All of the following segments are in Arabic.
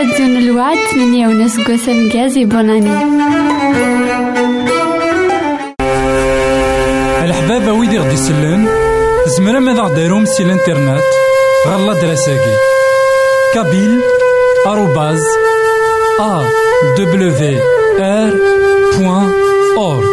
يدون الوعد من يونس قسم جازي بوناني. الحبابة ويدي غدي يسلن زمرا ماذا غديرهم سي الإنترنت غالا دراساكي. كابيل آروباز أ دبليو آر بوان أورك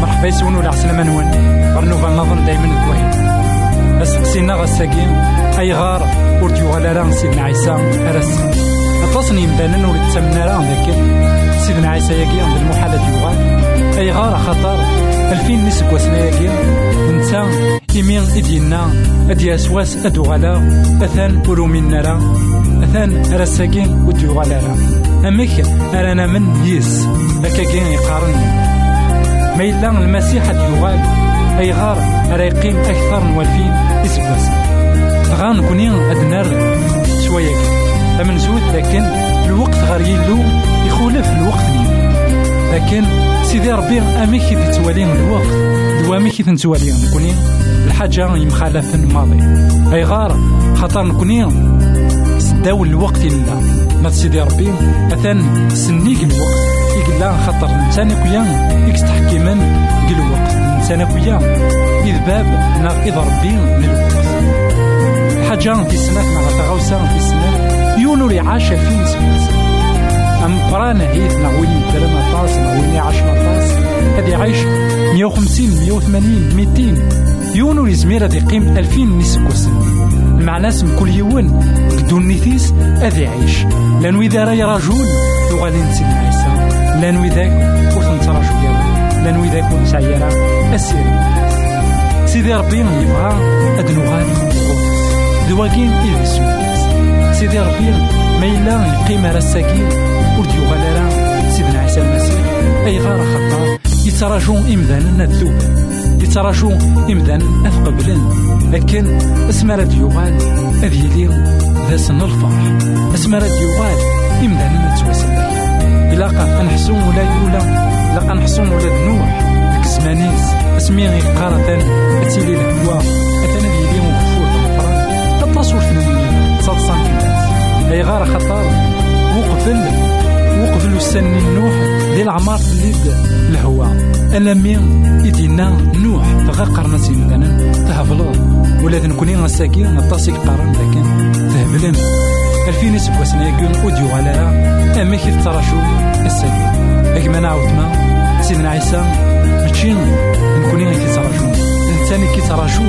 مرحبا يسون ولا عسلامة نون غرنوفا نظن دايما الكوين أسقسينا غساكين أي غار ور تيوغال راه سيدنا عيسى أرس. أتصني مدانا ور تسمنا راه ذاك سيدنا عيسى ياكي عند المحالة يوغال أي غار خطر. ألفين نسك وسنا ياكي. نتا إمين إدينا. أدي أسواس أدوغالا أثان أرومين نرا أثان رساكين وديوغالا أمك أرانا من يس. أكاكين يقارن. ما إلا المسيح يغال أي غار أرا يقيم أكثر من والفين إسباس غان نكوني أدنار شوية. أمن زود لكن الوقت غير يلو يخولف الوقت نيم لكن سيدي ربي أمك تتوالي الوقت دوامي كي تنتوالي نكوني الحاجة يمخالف الماضي. أي غار خاطر نكوني سداو الوقت إلا. ما سيدي ربي أثان سنيك الوقت. إقلا خاطر الإنسان كويا إكس تحكيما الوقت الإنسان كويا إذ باب نا إذ ربي للوقت حاجة في السنة مع في السنة يونو عاش في سنة أم قرانا هيث نعوين درم طاس نعوين عاش طاس هذي عايش 150 180 200 يونو يزمير هذي قيم 2000 نسك وسن. المعنى اسم كل يوم بدون نثيس أذي يعيش لأن إذا رأي رجل يغالي نسيب عيسى. لأن إذاك وثنت رجل يرى لأن إذاك ونسعى يرى أسير سيدي ربي يبغى أد نغال دواكين سويس سيدي ربي ما إلا يقيم على الساكين يغال سيدنا عيسى المسيح. أي غار خطار يتراجون إمذانا الذوب يتراجو إمدان أثقبلن. لكن اسم راد يوغال أذ يلي ذا سن الفرح. اسم راد يوغال إمدان ما إلا نحسو ولا يولا إلا نحسو ولا نوح ديك الزمانيس أسمي غي قارة أتيلي الهوا أثنا ذي يلي مغفور بالفرح التصور ثنوين تصاد كلاس أي غار خطر وقفل وقفل السن النوح ديال العمار اللي الهوا ألمي إدينا نوح. تغا قرنا سيمدانا تهبلو. ولا نكوني غساكي نطاسي قارن لكن تهبلن. الفين سكواسنا يقول أوديو على أما كي تراشو الساكي أكما نعاودنا سيدنا عيسى ماشي نكوني كي تراشو الإنسان كي تراشو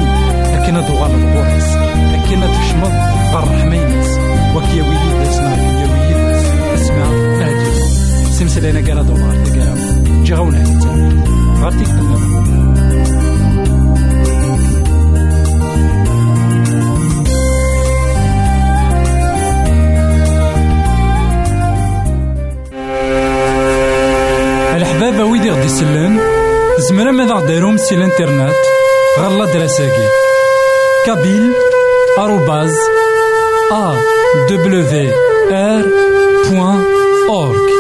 لكن دوغال الغورس لكن تشمض بالرحمينس وكي ويد اسمع يا ويد اسمع هادي سمسلينا قال دولار تقال جغونا. هيتا غارتي يسلن زمرا ماذا غديرهم سي الانترنت؟ غالا دراساكي. كابيل آروباز أ دبليو آر بوان أورك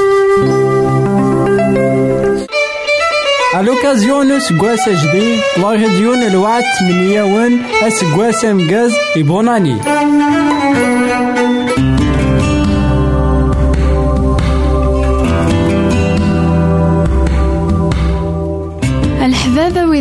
À l'occasion نسقواس جديد لا راديو الوعد تمنياون اسقواس مقاز يبوناني الحبابة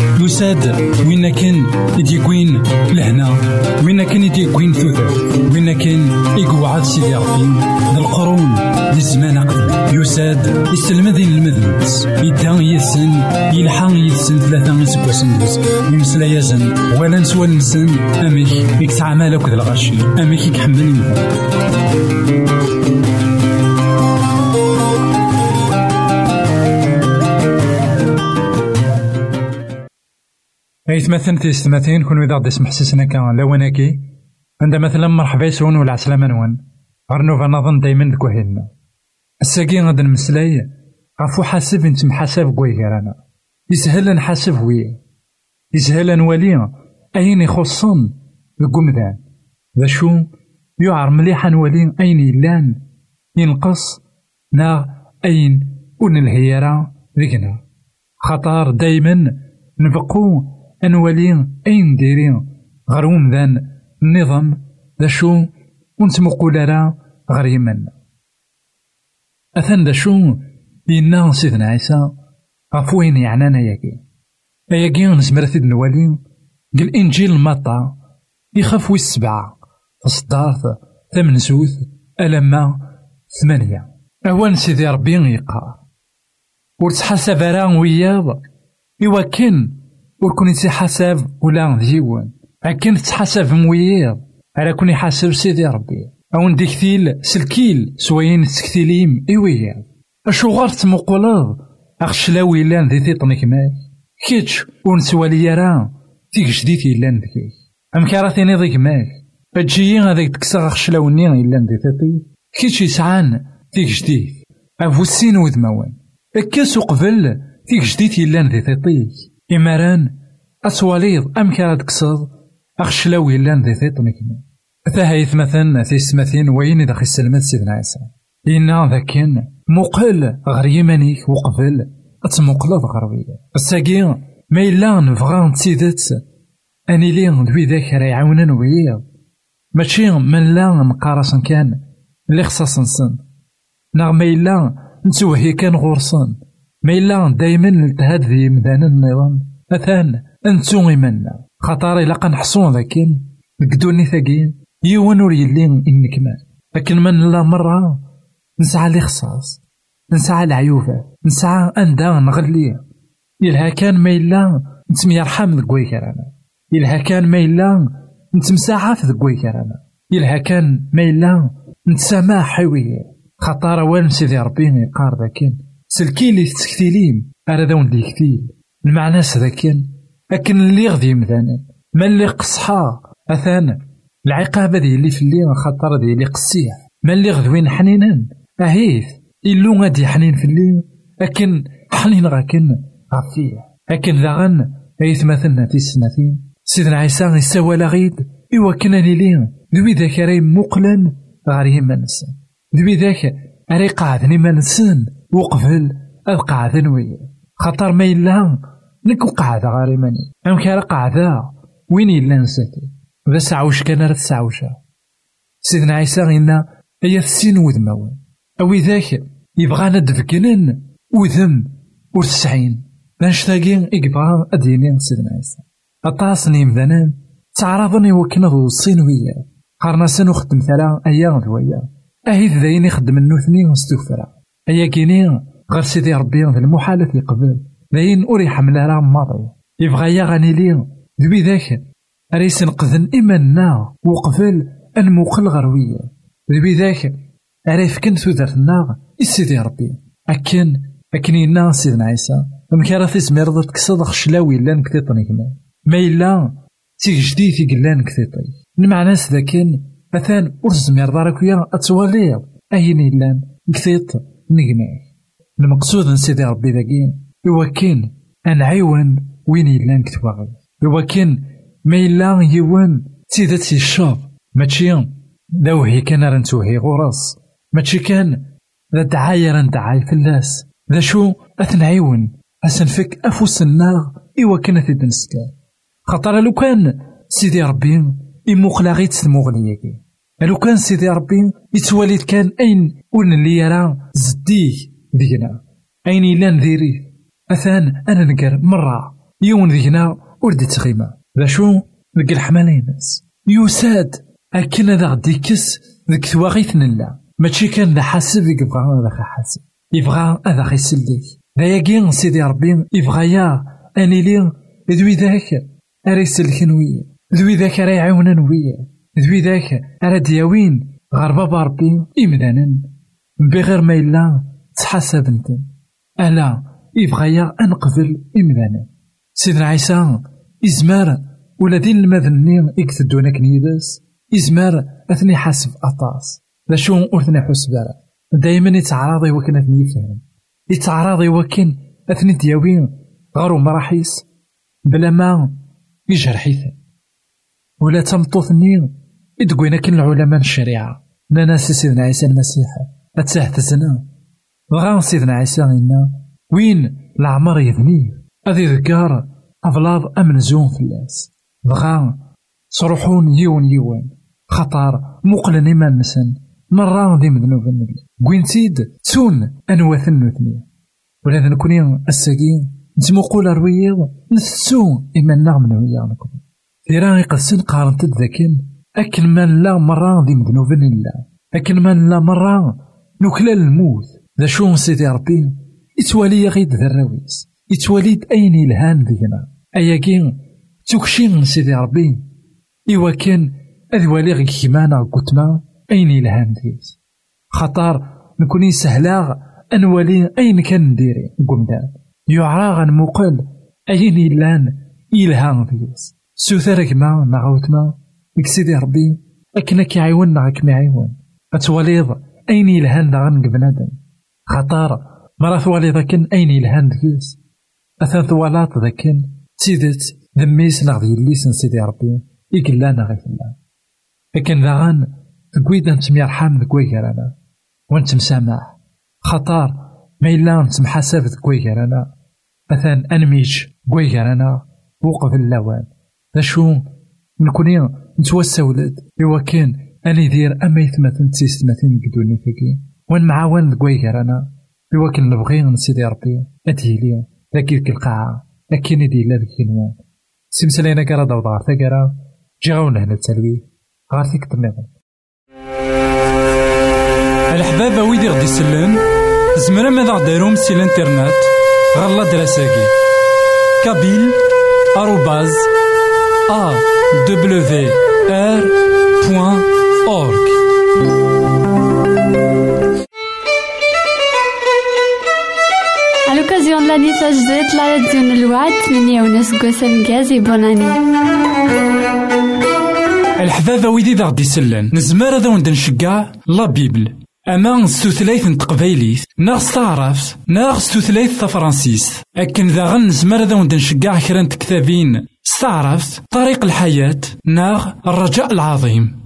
يساد وين كان يديكوين لهنا؟ وين كان يديكوين ثوثر وين كان يقعد سيدي ربي؟ القرون للزمان قبل يساد يسلمذين المذنبس يدان يسن يلحق يسن ثلاثة يسبوسن دوز يمسلا يزن ولا نسوى نسن. أميك يكسع مالك ذا الغشي أميك يكحمل مثلا تيستماتين كون إذا غدي يسمح سيسنا كان لواناكي عند مثلا مرحبا يسون ولا عسلامة نوان. غير نوفا نظن دايما ذك وهيلنا الساقي غادي نمسلاي غفو حاسب انت محاسب كوي رانا يسهل نحاسب ويا يسهل نولي أين يخصن ومذان ذا شو؟ يعر مليح نولي أين يلان؟ ينقص. نا. أين؟ ون الهيرة ذيكنا خطر دايما نبقو أنوالي أين ديري؟ غير ومدان النظام ذا شو ونتمقول راه غير يمن أثن ذا شو ينا سيدنا عيسى غف وين يعنانا ياكي. أياكي نزمر ثيد نوالي قال إنجيل مطا يخاف ويس سبعة تصدارت ثمن سوث ألما ثمانية. أوان سيدي ربي يقار ورتحسب راه وياض. إوا ور كون حساب ولا ديوان أكن تحسب مويض على كون يحاسب سيدي ربي أو نديك ثيل سلكيل سوين تسكتيليم إيويا أشو غار تمقلض أخشلاوي لأن ذي تيطنك ماك كيتش ونسوالي راه تيك جديد لأن ذكي أم كارثيني ذيك ماك أجيي هذاك تكسر أخشلاوني لأن ذي تيطي كيتش يسعان تيك جديد أفو السين وذموان أكاس قبل تيك جديد إماران أسواليض أم كان تكسض أخشلاوي لأن ذي ثيط مكنا ثاهيث مثلا سماثين وين إذا خسلمت سيدنا عيسى؟ إنا ذاكن مقل غير يمانيك وقبل أتمقلض غربية الساقي ما إلا نبغى نتسيدت أني لي دوي ذاك راه يعاونن ويا. ماشي من لا مقارس كان اللي خصاص نسن نغ ما إلا نتوهي كان غورصن ما إلا دايما نلتهاد ذي مدان النظام. أثان أنتو إيمانا خطر إلا قنحصون ذاكين نقدوني ثاقين يوان ور يلي إنكمال. لكن من لا مرة نسعى الإخصاص نسعى العيوبة نسعى أندا نغلي. يلها كان ما إلا نتميرحم ذك ويكرانا يلها كان ما إلا نتمساعف ذك ويكرانا يلها كان ما إلا نتسامح حيوية خطر وين سيدي ربي يقار ذاكين سلكي لي تسكتيليم أرا ذا وندي كتيل المعنى سذاكين أكن اللي غدي مثلا ما اللي قصحا؟ أثانا العقابة دي اللي في اللي خاطر دي اللي قصيح. ما اللي غدوين حنينا أهيث إلو غادي حنين في اللي أكن حنين غاكن غفيه أكن ذاغن أيث مثلنا في السنتين. سيدنا عيسى يسوى غيد إوا كنا لين ذوي ذاك راي مقلن غاري منسن ذوي ذاك راي قاعدني وقفل أبقى ذنوي خاطر ما إلا نك وقعد غير ماني أم كان قعدا وين إلا نساتي بس عوش كان راه تسعوشا سيدنا عيسى غينا أيا السين وذماون أو ذاك يبغانا دفكنن وذم ورتسعين بانشتاقي إقبا أديني سيدنا عيسى. أطاس نيمذنان تعرضني وكنا ذو الصين ويا. قارنا سنو خدم ثلا أيا ذويا. أهيد ذاين يخدم النوثني وستوفرا أيا كيني غير سيدي ربي في المحالة يقبل داين أوري حمل راه ماضي. يبغى يا غاني لي. ذوي ذاك. ريس نقذن إيماننا وقبل الموقل غروية ذوي ذاك. عرف كن ثودرتنا سيدي ربي. أكن أكن ينا سيدنا عيسى. مكارا تسمير ضد كسد خشلاوي لأن كتيطني كما ما إلا تيك جديد يقلان كتيطي المعنى ذاكن مثلا أرزمير دارك ويا أتوالي. أين إلا كتيط نجمعي المقصود من سيدي ربي ذاكي إوا كان أنعيون وين يلان كتواغي إوا كان ما إلا يوان تيدات الشاب ماشي هي كان رنتوهي غراس. ماشي كان ذا دعاية راه ندعاي فلاس ذا شو؟ أثنعيون أسنفك النار إوا كان في دنسكا خاطر لو كان سيدي ربي يموخلا غير تسموغنياكي لو كان سيدي ربي يتواليد كان أين ون اللي راه زديه دينا أين إلا نديريه أثان أنا نقر مرة. يون دينا ولدي تغيما ذا شو؟ ذك ناس يوساد. أكن ذا غدي كس ذك ثواغيث نلا. ماشي كان ذا حاسب يبغى هذا حاسب. يبغى هذا خيسليك ذا ياكي سيدي ربي يبغى يا أني لي ذوي ذاك. أريسل كنوية ذوي ذاك راه ذوي ذاك راه دياوين غير بابا ربي إمدانا بغير ما إلا تحاسب انت ألا يبغى يا أنقبل إمدانا سيدنا عيسى إزمار ولا دين المذني يكتدونا كنيدس. إزمار أثني حاسب أطاس. لا شو أثني حسبارا دايما يتعراضي وكان أثني يفهم. يتعراضي وكان أثني دياوين غارو مراحيس. بلا ما يجرحيث. ولا تمطوثني يدقوينا كل العلماء الشريعة. ناس سيدنا عيسى المسيح. أتساه تزنا غا سيدنا عيسى إنا. وين العمر يذنيه أذي ذكار أفلاض أمن زون في الناس. بغا صروحون يون يون. خطر مقلن إيمان نسن مرة ذي مذنوب النبي. قوين تون أنواثن نوثني ولا نكوني الساقين نتموقول رويض نثسو إيماننا من ويا نكون. ثيرا يقسن قارنت ذاكن أكن من لا مرة ذي مذنوب الله. أكن من لا مرة نكلا الموت. ذا شو سيدي ربي؟ يتوالي غيد ذا الراويس يتواليد أين الهان ذينا. أياكي توكشين سيدي ربي؟ إوا كان أذوالي غي كيمانا قتما أين الهان ديس خطر نكوني سهلا أنوالي أين كان نديري قمدان يعرى غنموقل أين إلان إلهام ديس سوثر كما نغوتما ديك سيدي ربي أكنا كيعيون نغاك معيون أتواليض أين إلهان داغن بنادم خطر مرا ثوالي ذاكن أين إلهان ديس أثان ثوالات ذاكن تيدت ذميس نغدي يليسن سيدي ربي إقلانا غيث الله لكن داغن تقويدا نتميرحم ذكوي كرانا ونتمسامح خطر ما إلا نتمحاسب ذكوي كرانا مثلا أنميج كوي كرانا وقف اللوان ذا شو نكوني نتوسى ولد إوا كان أني دير أما يثمثن ثمثين قدوني فيكي. وأن معاون كوي كرانا إوا كان نبغي نسيدي ربي. أتهيلي ذاك القاعة. لكن دي لا ذيك النوان سمسلينا كرا دوضا ثقرا جي غاونا هنا التلوي غار فيك تنظم الحبابة ويدي غدي يسلن زمرا ماذا غديرهم سي الانترنت. غالا دراساكي. كابيل. آروباز. أ دبليو أورك À l'occasion de l'annissage de la radio Nlouat, من سكوسا مكازي بوناني الحبابة ويدي ذا غدي يسلن نزمار هذا وند نشقع لا بيبل أما ستوثلايث n teqbaylit neɣ s taɛrabt neɣ s tutlayt tafransist akken daɣen nezmer ad awen-d nceggeɛ taɛrabt طريق الحياة neɣ الرجاء العظيم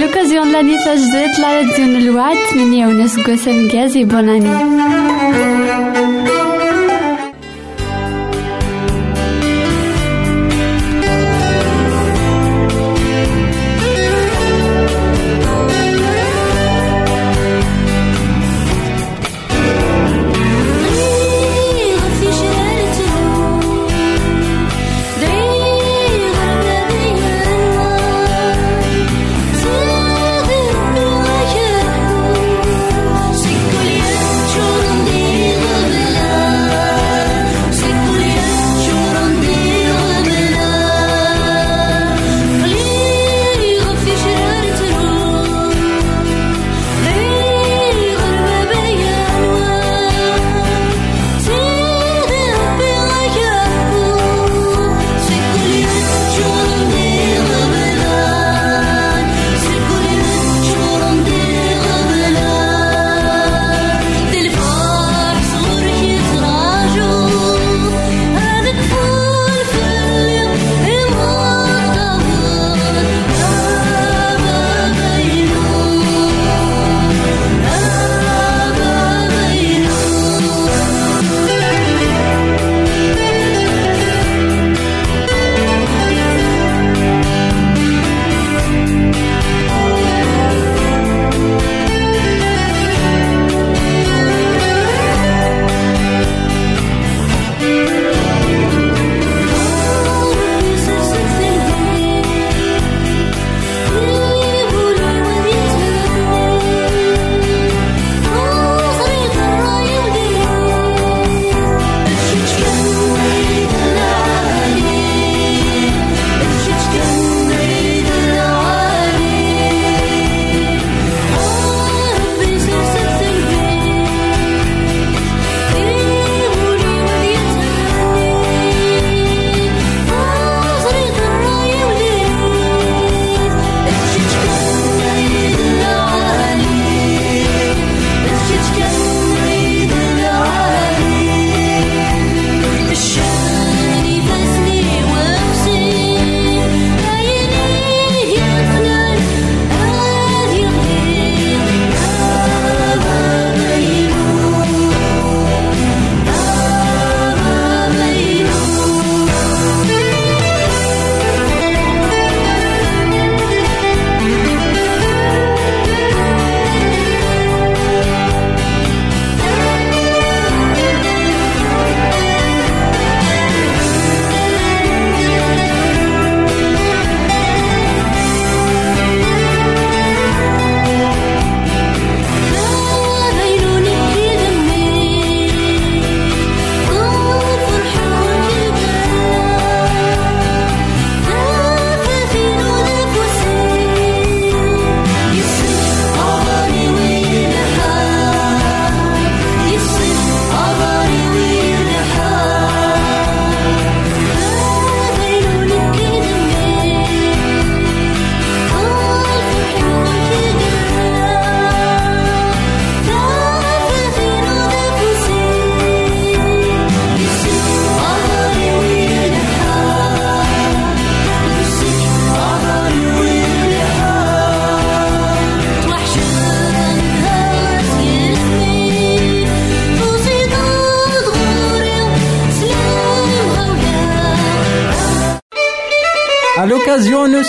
l'occasion de l'annissage de la radio Nlouat, من سكوسا مكازي بوناني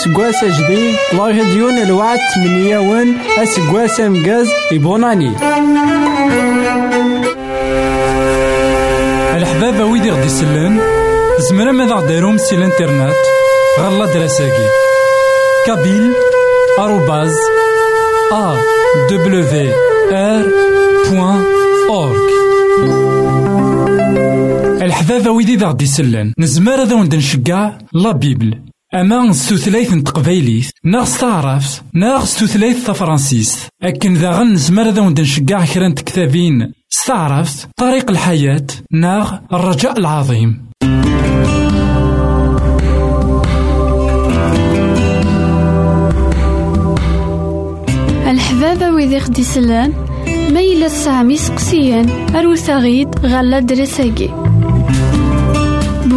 اوكازيون سكواس جديد لا ديون الوعد من يوم اسكواس مقاز يبوناني. الحبابة ويدي غدي يسلن زمرا ماذا غديرهم سي الإنترنت غالا دراساكي. كابيل آروباز ا دبليو ار بوان اورك الحبابة ويدي ذا غدي يسلن نزمر هذا وند نشقع لا بيبل. أما ستثليث تقبيليت ناغ ستعرف ناغ ستثليت تفرنسيست أكن ذا غن زمر ذا ونشجع كرنت كتابين ستعرفت طريق الحياة ناغ الرجاء العظيم. الحبابة وذيخ ديسلان ميل السامي سقسيان أروسغيد غلا درساجي